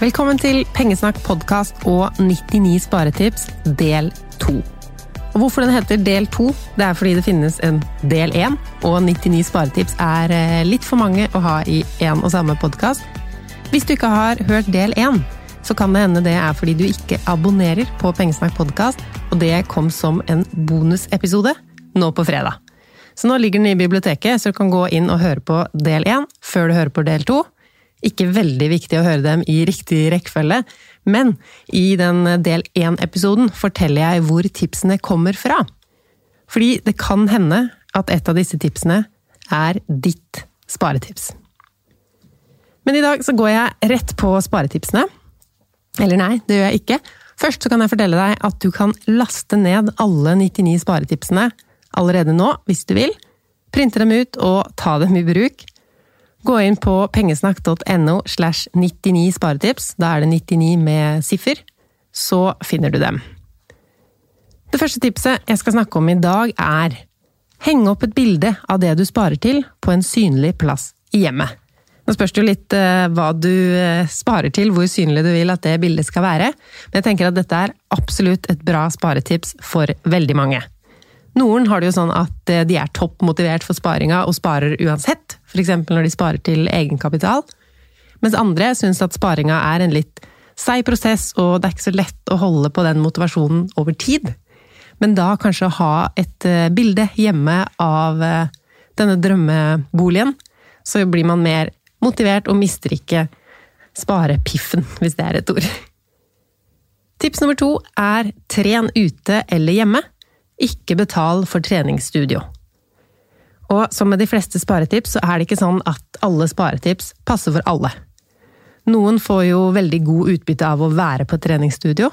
Velkommen til Pengesnakk podkast og 99 sparetips del 2. Og hvorfor den heter del 2, det er fordi det finnes en del 1, og 99 sparetips er eh, litt for mange å ha i én og samme podkast. Hvis du ikke har hørt del 1, så kan det hende det er fordi du ikke abonnerer på Pengesnakk podkast, og det kom som en bonusepisode nå på fredag. Så nå ligger den i biblioteket, så du kan gå inn og høre på del 1 før du hører på del 2. Ikke veldig viktig å høre dem i riktig rekkefølge, men i den del én-episoden forteller jeg hvor tipsene kommer fra. Fordi det kan hende at et av disse tipsene er ditt sparetips. Men i dag så går jeg rett på sparetipsene. Eller nei, det gjør jeg ikke. Først så kan jeg fortelle deg at du kan laste ned alle 99 sparetipsene allerede nå, hvis du vil. Printe dem ut og ta dem i bruk. Gå inn på pengesnakk.no slash 99 sparetips, da er det 99 med siffer, så finner du dem. Det første tipset jeg skal snakke om i dag er henge opp et bilde av det du sparer til på en synlig plass i hjemmet. Nå spørs det litt eh, hva du eh, sparer til, hvor synlig du vil at det bildet skal være, men jeg tenker at dette er absolutt et bra sparetips for veldig mange. Noen har det jo sånn at eh, de er topp motivert for sparinga og sparer uansett, f.eks. når de sparer til egenkapital. Mens andre syns at sparinga er en litt seig prosess, og det er ikke så lett å holde på den motivasjonen over tid. Men da kanskje ha et eh, bilde hjemme av eh, denne drømmeboligen, så blir man mer motivert og mister ikke sparepiffen, hvis det er et ord. Tips nummer to er tren ute eller hjemme. Ikke betal for treningsstudio. Og som med de fleste sparetips, så er det ikke sånn at alle sparetips passer for alle. Noen får jo veldig god utbytte av å være på treningsstudio.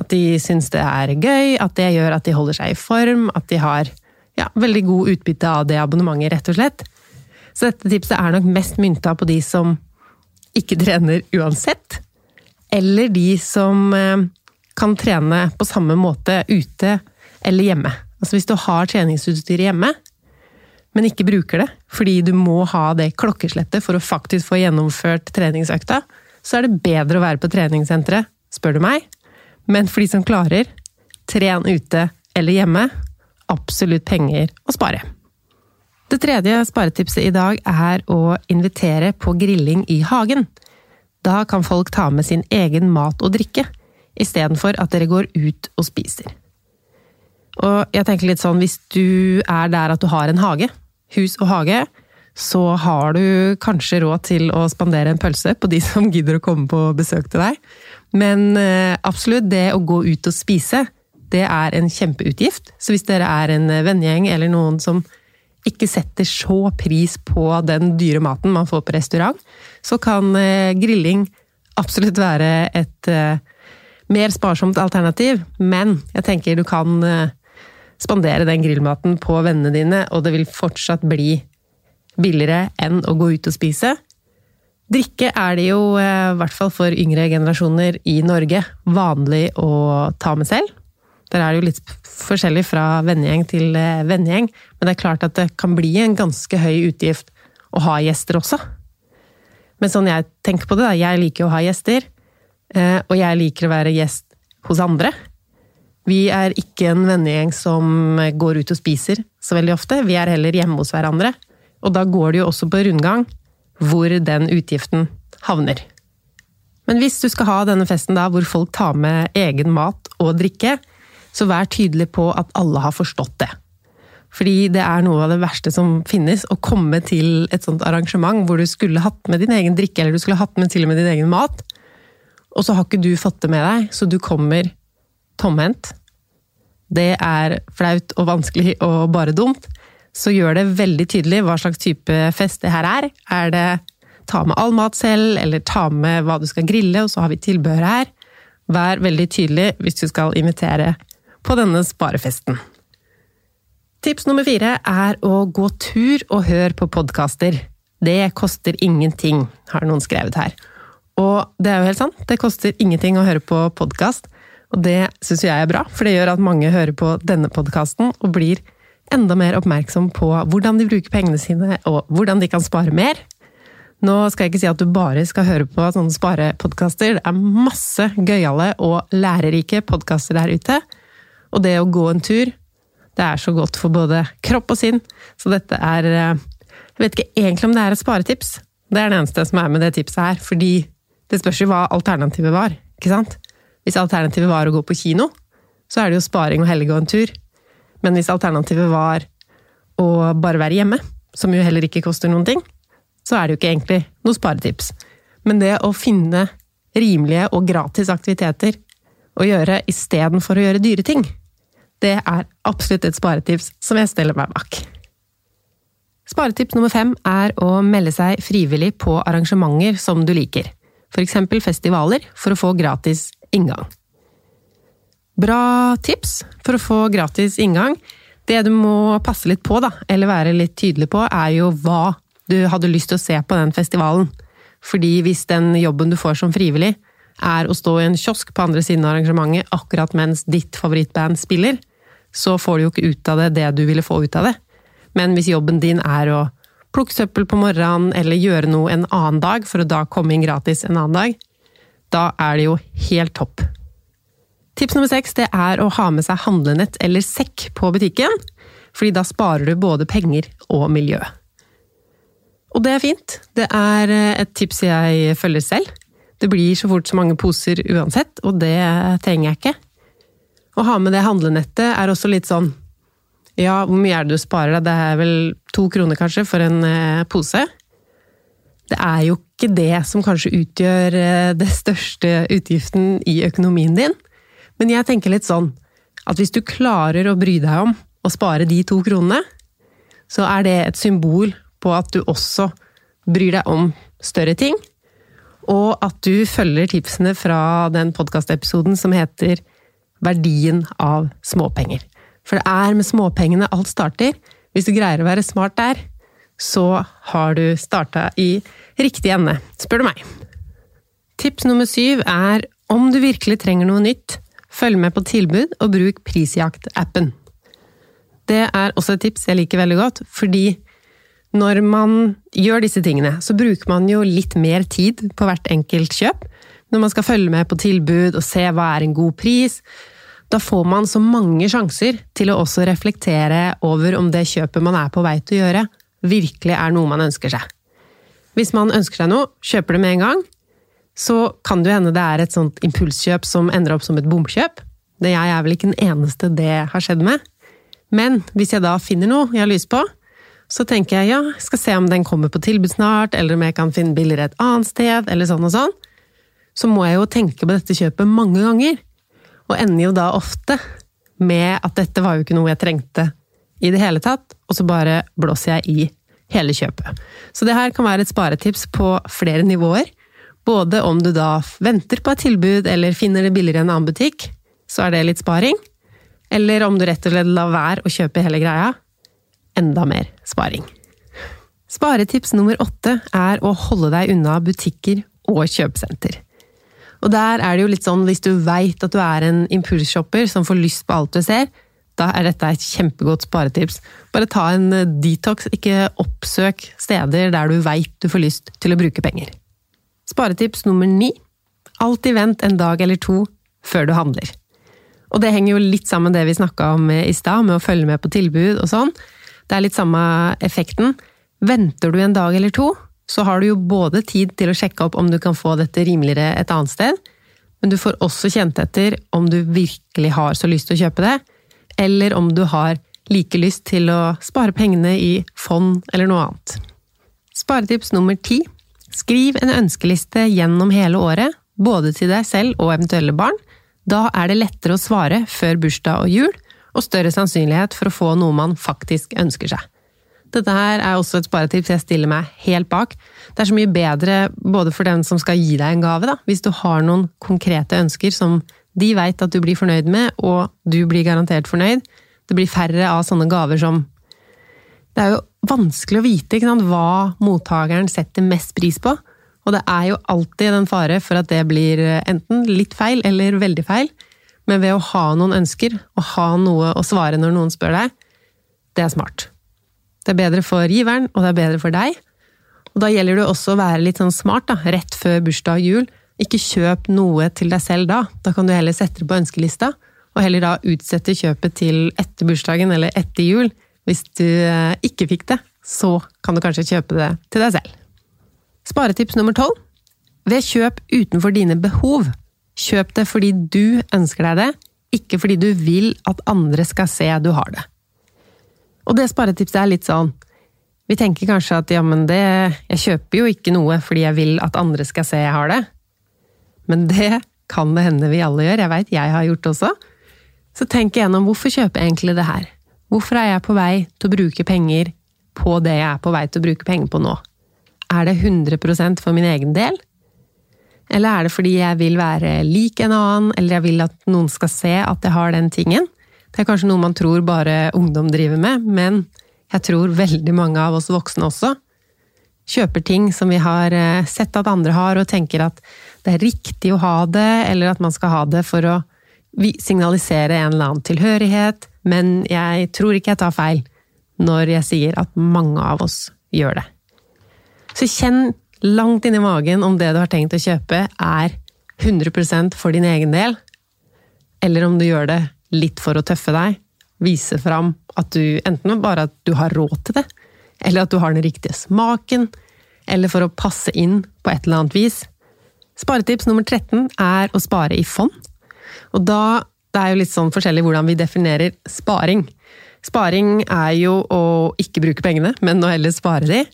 At de syns det er gøy, at det gjør at de holder seg i form, at de har ja, veldig god utbytte av det abonnementet, rett og slett. Så dette tipset er nok mest mynta på de som ikke trener uansett, eller de som eh, kan trene på samme måte ute eller hjemme. Altså hvis du har treningsutstyr hjemme, men ikke bruker det fordi du må ha det klokkeslettet for å faktisk få gjennomført treningsøkta, så er det bedre å være på treningssenteret, spør du meg. Men for de som klarer, tren ute eller hjemme, absolutt penger å spare. Det tredje sparetipset i dag er å invitere på grilling i hagen. Da kan folk ta med sin egen mat og drikke, istedenfor at dere går ut og spiser. Og jeg tenker litt sånn, hvis du er der at du har en hage, hus og hage, så har du kanskje råd til å spandere en pølse på de som gidder å komme på besøk til deg. Men eh, absolutt, det å gå ut og spise, det er en kjempeutgift. Så hvis dere er en vennegjeng eller noen som ikke setter så pris på den dyre maten man får på restaurant, så kan eh, grilling absolutt være et eh, mer sparsomt alternativ. Men jeg tenker du kan spandere den grillmaten på vennene dine, og det vil fortsatt bli billigere enn å gå ut og spise. Drikke er det jo, eh, i hvert fall for yngre generasjoner i Norge, vanlig å ta med selv. Der er det jo litt forskjellig fra vennegjeng til eh, vennegjeng, men det er klart at det kan bli en ganske høy utgift å ha gjester også. Men sånn jeg tenker på det, da, jeg liker å ha gjester, eh, og jeg liker å være gjest hos andre. Vi er ikke en vennegjeng som går ut og spiser så veldig ofte, vi er heller hjemme hos hverandre. Og da går det jo også på rundgang hvor den utgiften havner. Men hvis du skal ha denne festen da hvor folk tar med egen mat og drikke, så vær tydelig på at alle har forstått det. Fordi det er noe av det verste som finnes, å komme til et sånt arrangement hvor du skulle hatt med din egen drikke, eller du skulle hatt med til og med din egen mat, og så har ikke du fått det med deg, så du kommer tomhendt. Det er flaut og vanskelig og bare dumt så gjør det veldig tydelig hva slags type fest det her er. Er det ta med all mat selv, eller ta med hva du skal grille, og så har vi tilbehøret her. Vær veldig tydelig hvis du skal invitere på denne sparefesten. Tips nummer fire er å gå tur og høre på podkaster. Det koster ingenting, har noen skrevet her. Og det er jo helt sant, det koster ingenting å høre på podkast. Og det syns jeg er bra, for det gjør at mange hører på denne podkasten og blir enda mer oppmerksom på hvordan de bruker pengene sine, og hvordan de kan spare mer. Nå skal jeg ikke si at du bare skal høre på sånne sparepodkaster. Det er masse gøyale og lærerike podkaster der ute. Og det å gå en tur, det er så godt for både kropp og sinn. Så dette er eh, Jeg vet ikke egentlig om det er et sparetips. Det er det eneste som er med det tipset her. Fordi det spørs jo hva alternativet var. ikke sant? Hvis alternativet var å gå på kino, så er det jo sparing og helge og en tur. Men hvis alternativet var å bare være hjemme, som jo heller ikke koster noen ting, så er det jo ikke egentlig noe sparetips. Men det å finne rimelige og gratis aktiviteter å gjøre istedenfor å gjøre dyre ting, det er absolutt et sparetips som jeg stiller meg bak. Sparetips nummer fem er å melde seg frivillig på arrangementer som du liker, f.eks. festivaler, for å få gratis inngang. Bra tips for å få gratis inngang. Det du må passe litt på, da, eller være litt tydelig på, er jo hva du hadde lyst til å se på den festivalen. Fordi hvis den jobben du får som frivillig, er å stå i en kiosk på andre siden av arrangementet akkurat mens ditt favorittband spiller, så får du jo ikke ut av det det du ville få ut av det. Men hvis jobben din er å plukke søppel på morgenen, eller gjøre noe en annen dag for å da komme inn gratis en annen dag, da er det jo helt topp. Tips nummer seks det er å ha med seg handlenett eller sekk på butikken, fordi da sparer du både penger og miljø. Og det er fint. Det er eh, et tips jeg følger selv. Det blir så fort så mange poser uansett, og det trenger jeg ikke. Å ha med det handlenettet er også litt sånn Ja, hvor mye er det du sparer? Det er vel to kroner, kanskje, for en eh, pose? Det er jo ikke det som kanskje utgjør eh, det største utgiften i økonomien din. Men jeg tenker litt sånn at hvis du klarer å bry deg om å spare de to kronene, så er det et symbol på at du også bryr deg om større ting, og at du følger tipsene fra den podkastepisoden som heter Verdien av småpenger. For det er med småpengene alt starter. Hvis du greier å være smart der, så har du starta i riktig ende, spør du meg. Tips nummer syv er om du virkelig trenger noe nytt, Følg med på tilbud, og bruk Prisjakt-appen. Det er også et tips jeg liker veldig godt, fordi når man gjør disse tingene, så bruker man jo litt mer tid på hvert enkelt kjøp. Når man skal følge med på tilbud og se hva er en god pris. Da får man så mange sjanser til å også reflektere over om det kjøpet man er på vei til å gjøre, virkelig er noe man ønsker seg. Hvis man ønsker seg noe, kjøper det med en gang, så kan det jo hende det er et sånt impulskjøp som ender opp som et bomkjøp. Det jeg er vel ikke den eneste det har skjedd med. Men hvis jeg da finner noe jeg har lyst på, så tenker jeg ja, skal se om den kommer på tilbud snart, eller om jeg kan finne billigere et annet sted, eller sånn og sånn. Så må jeg jo tenke på dette kjøpet mange ganger. Og ender jo da ofte med at dette var jo ikke noe jeg trengte i det hele tatt, og så bare blåser jeg i hele kjøpet. Så det her kan være et sparetips på flere nivåer. Både om du da venter på et tilbud eller finner det billigere i en annen butikk, så er det litt sparing. Eller om du rett og slett lar være å kjøpe hele greia. Enda mer sparing. Sparetips nummer åtte er å holde deg unna butikker og kjøpesenter. Og der er det jo litt sånn, hvis du veit at du er en impulsshopper som får lyst på alt du ser, da er dette et kjempegodt sparetips. Bare ta en eh, detox, ikke oppsøk steder der du veit du får lyst til å bruke penger. Sparetips nummer ni alltid vent en dag eller to før du handler. Og det henger jo litt sammen med det vi snakka om i stad, med å følge med på tilbud og sånn. Det er litt samme effekten. Venter du en dag eller to, så har du jo både tid til å sjekke opp om du kan få dette rimeligere et annet sted, men du får også kjent etter om du virkelig har så lyst til å kjøpe det, eller om du har like lyst til å spare pengene i fond eller noe annet. Sparetips nummer ti Skriv en ønskeliste gjennom hele året, både til deg selv og eventuelle barn. Da er det lettere å svare før bursdag og jul, og større sannsynlighet for å få noe man faktisk ønsker seg. Dette her er også et sparetips jeg stiller meg helt bak. Det er så mye bedre både for den som skal gi deg en gave, da, hvis du har noen konkrete ønsker som de veit at du blir fornøyd med, og du blir garantert fornøyd. Det blir færre av sånne gaver som Det er jo vanskelig å vite sant, hva mottakeren setter mest pris på. Og det er jo alltid den fare for at det blir enten litt feil eller veldig feil. Men ved å ha noen ønsker, og ha noe å svare når noen spør deg, det er smart. Det er bedre for giveren, og det er bedre for deg. Og da gjelder det også å være litt sånn smart, da, rett før bursdag og jul. Ikke kjøp noe til deg selv da. Da kan du heller sette det på ønskelista, og heller da utsette kjøpet til etter bursdagen eller etter jul. Hvis du eh, ikke fikk det, så kan du kanskje kjøpe det til deg selv. Sparetips nummer tolv. Ved kjøp utenfor dine behov. Kjøp det fordi du ønsker deg det, ikke fordi du vil at andre skal se du har det. Og det sparetipset er litt sånn Vi tenker kanskje at ja, men det Jeg kjøper jo ikke noe fordi jeg vil at andre skal se jeg har det. Men det kan det hende vi alle gjør, jeg veit jeg har gjort det også. Så tenk igjennom hvorfor kjøper jeg egentlig det her? Hvorfor er jeg på vei til å bruke penger på det jeg er på vei til å bruke penger på nå? Er det 100% for min egen del? Eller er det fordi jeg vil være lik en annen, eller jeg vil at noen skal se at jeg har den tingen? Det er kanskje noe man tror bare ungdom driver med, men jeg tror veldig mange av oss voksne også kjøper ting som vi har eh, sett at andre har, og tenker at det er riktig å ha det, eller at man skal ha det for å signalisere en eller annen tilhørighet, men jeg tror ikke jeg tar feil når jeg sier at mange av oss gjør det. Så kjenn langt inni magen om det du har tenkt å kjøpe er 100% for din egen del, eller om du gjør det litt for å tøffe deg, vise fram at du enten bare at du har råd til det, eller at du har den riktige smaken, eller for å passe inn på et eller annet vis. Sparetips nummer 13 er å spare i fond. Og da Det er jo litt sånn forskjellig hvordan vi definerer sparing. Sparing er jo å ikke bruke pengene, men å heller spare de.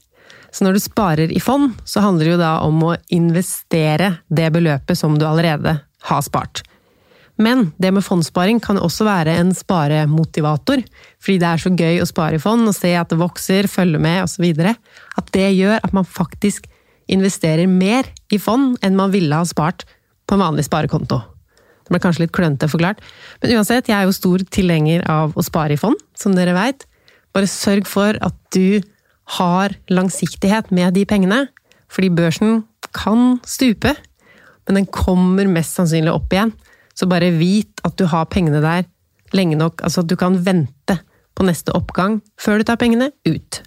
Så når du sparer i fond, så handler det jo da om å investere det beløpet som du allerede har spart. Men det med fondssparing kan også være en sparemotivator, fordi det er så gøy å spare i fond og se at det vokser, følge med osv. At det gjør at man faktisk investerer mer i fond enn man ville ha spart på en vanlig sparekonto. Det ble kanskje litt klønete forklart, men uansett, jeg er jo stor tilhenger av å spare i fond, som dere veit. Bare sørg for at du har langsiktighet med de pengene, fordi børsen kan stupe, men den kommer mest sannsynlig opp igjen. Så bare vit at du har pengene der lenge nok, altså at du kan vente på neste oppgang før du tar pengene ut.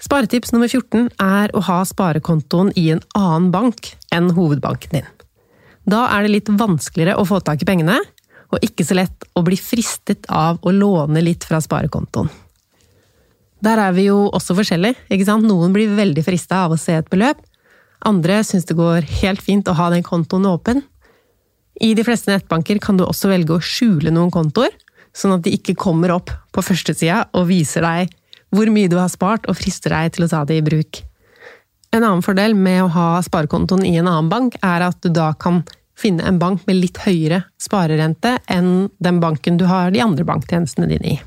Sparetips nummer 14 er å ha sparekontoen i en annen bank enn hovedbanken din. Da er det litt vanskeligere å få tak i pengene, og ikke så lett å bli fristet av å låne litt fra sparekontoen. Der er vi jo også forskjellige, ikke sant? Noen blir veldig frista av å se et beløp. Andre syns det går helt fint å ha den kontoen åpen. I de fleste nettbanker kan du også velge å skjule noen kontoer, sånn at de ikke kommer opp på førstesida og viser deg hvor mye du har spart og frister deg til å ta det i bruk. En annen fordel med å ha sparekontoen i en annen bank, er at du da kan finne en bank med litt høyere sparerente enn den banken du har de andre banktjenestene dine i.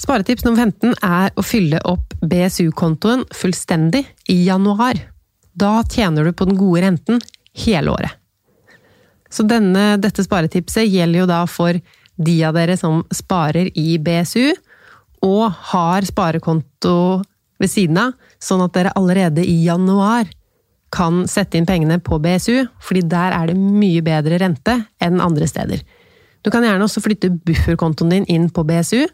Sparetips nummer 15 er å fylle opp BSU-kontoen fullstendig i januar. Da tjener du på den gode renten hele året. Så denne, dette sparetipset gjelder jo da for de av dere som sparer i BSU, og har sparekonto ved siden av, sånn at dere allerede i januar kan sette inn pengene på BSU, fordi der er det mye bedre rente enn andre steder. Du kan gjerne også flytte bufferkontoen din inn på BSU,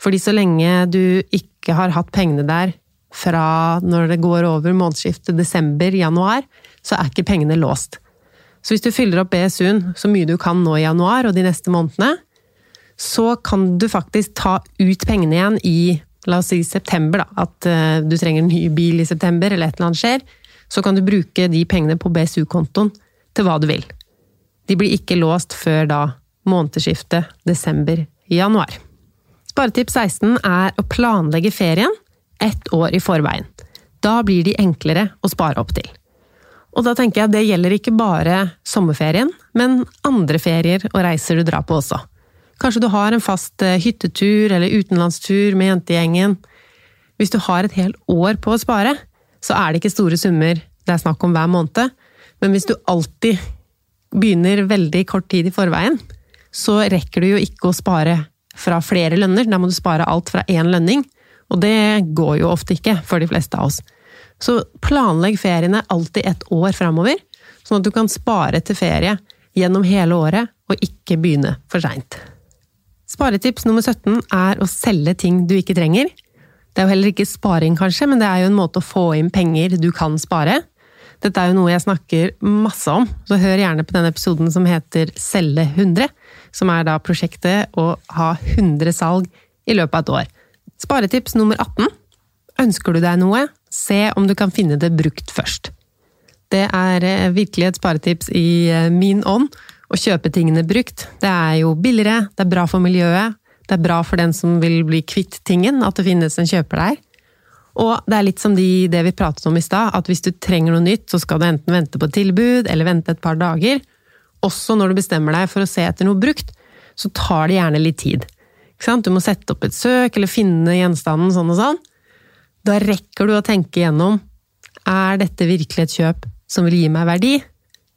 fordi så lenge du ikke har hatt pengene der fra når det går over månedsskiftet desember-januar, så er ikke pengene låst. Så hvis du fyller opp BSU-en så mye du kan nå i januar og de neste månedene, så kan du faktisk ta ut pengene igjen i la oss si september, da, at uh, du trenger en ny bil i september, eller et eller annet skjer, så kan du bruke de pengene på BSU-kontoen til hva du vil. De blir ikke låst før da månedsskiftet desember-januar. Sparetips 16 er å planlegge ferien ett år i forveien. Da blir de enklere å spare opp til. Og da tenker jeg det gjelder ikke bare sommerferien, men andre ferier og reiser du drar på også. Kanskje du har en fast eh, hyttetur eller utenlandstur med jentegjengen. Hvis du har et helt år på å spare, så er det ikke store summer det er snakk om hver måned, men hvis du alltid begynner veldig kort tid i forveien, så rekker du jo ikke å spare fra flere lønner, da må du spare alt fra én lønning, og det går jo ofte ikke for de fleste av oss. Så planlegg feriene alltid et år framover, sånn at du kan spare til ferie gjennom hele året, og ikke begynne for seint. Sparetips nummer 17 er å selge ting du ikke trenger. Det er jo heller ikke sparing, kanskje, men det er jo en måte å få inn penger du kan spare. Dette er jo noe jeg snakker masse om, så hør gjerne på den episoden som heter Selge 100, som er da prosjektet å ha 100 salg i løpet av et år. Sparetips nummer 18. Ønsker du deg noe, se om du kan finne det brukt først. Det er eh, virkelig et sparetips i eh, min ånd å kjøpe tingene brukt. Det er jo billigere, det er bra for miljøet, det er bra for den som vil bli kvitt tingen, at det finnes en kjøper der. Og det er litt som de, det vi pratet om i stad, at hvis du trenger noe nytt, så skal du enten vente på tilbud, eller vente et par dager. Også når du bestemmer deg for å se etter noe brukt, så tar det gjerne litt tid. Du må sette opp et søk, eller finne gjenstanden sånn og sånn. Da rekker du å tenke gjennom er dette virkelig et kjøp som vil gi meg verdi,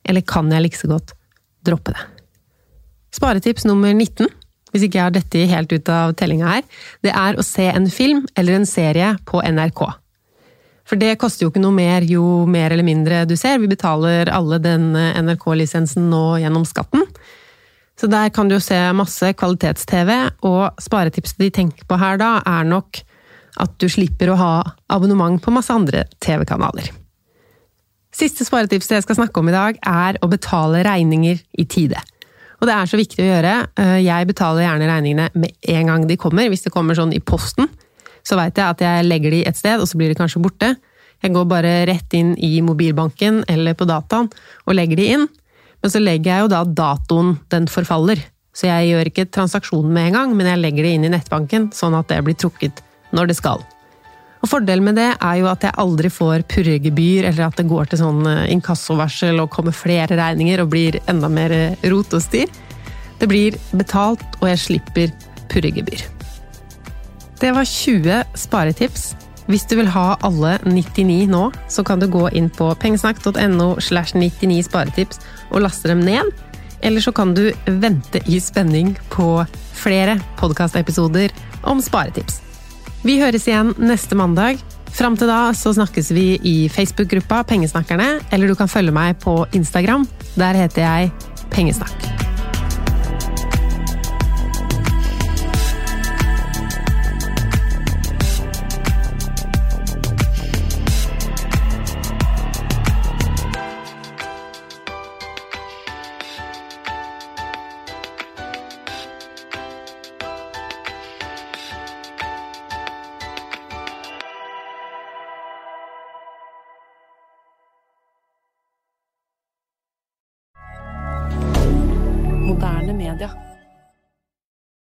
eller kan jeg like så godt droppe det? Sparetips nummer 19, hvis ikke jeg har dette helt ut av tellinga her, det er å se en film eller en serie på NRK. For det koster jo ikke noe mer jo mer eller mindre du ser, vi betaler alle den NRK-lisensen nå gjennom skatten. Så der kan du jo se masse kvalitets-TV, og sparetipset de tenker på her da, er nok at du slipper å ha abonnement på masse andre TV-kanaler. Siste sparetipset jeg skal snakke om i dag, er å betale regninger i tide. Og det er så viktig å gjøre. Eh, jeg betaler gjerne regningene med en gang de kommer. Hvis det kommer sånn i posten, så veit jeg at jeg legger de et sted, og så blir de kanskje borte. Jeg går bare rett inn i mobilbanken eller på dataen og legger de inn. Men så legger jeg jo da datoen den forfaller. Så jeg gjør ikke transaksjonen med en gang, men jeg legger det inn i nettbanken, sånn at det blir trukket når det skal. Og Fordelen med det er jo at jeg aldri får purregebyr, eller at det går til sånn eh, inkassovarsel og kommer flere regninger og blir enda mer eh, rot og styr. Det blir betalt, og jeg slipper purregebyr. Det var 20 sparetips. Hvis du vil ha alle 99 nå, så kan du gå inn på pengesnakk.no slash 99 sparetips og laste dem ned. Eller så kan du vente i spenning på flere podkastepisoder om sparetips. Vi høres igjen neste mandag. Fram til da så snakkes vi i Facebook-gruppa Pengesnakkerne, eller du kan følge meg på Instagram. Der heter jeg Pengesnakk.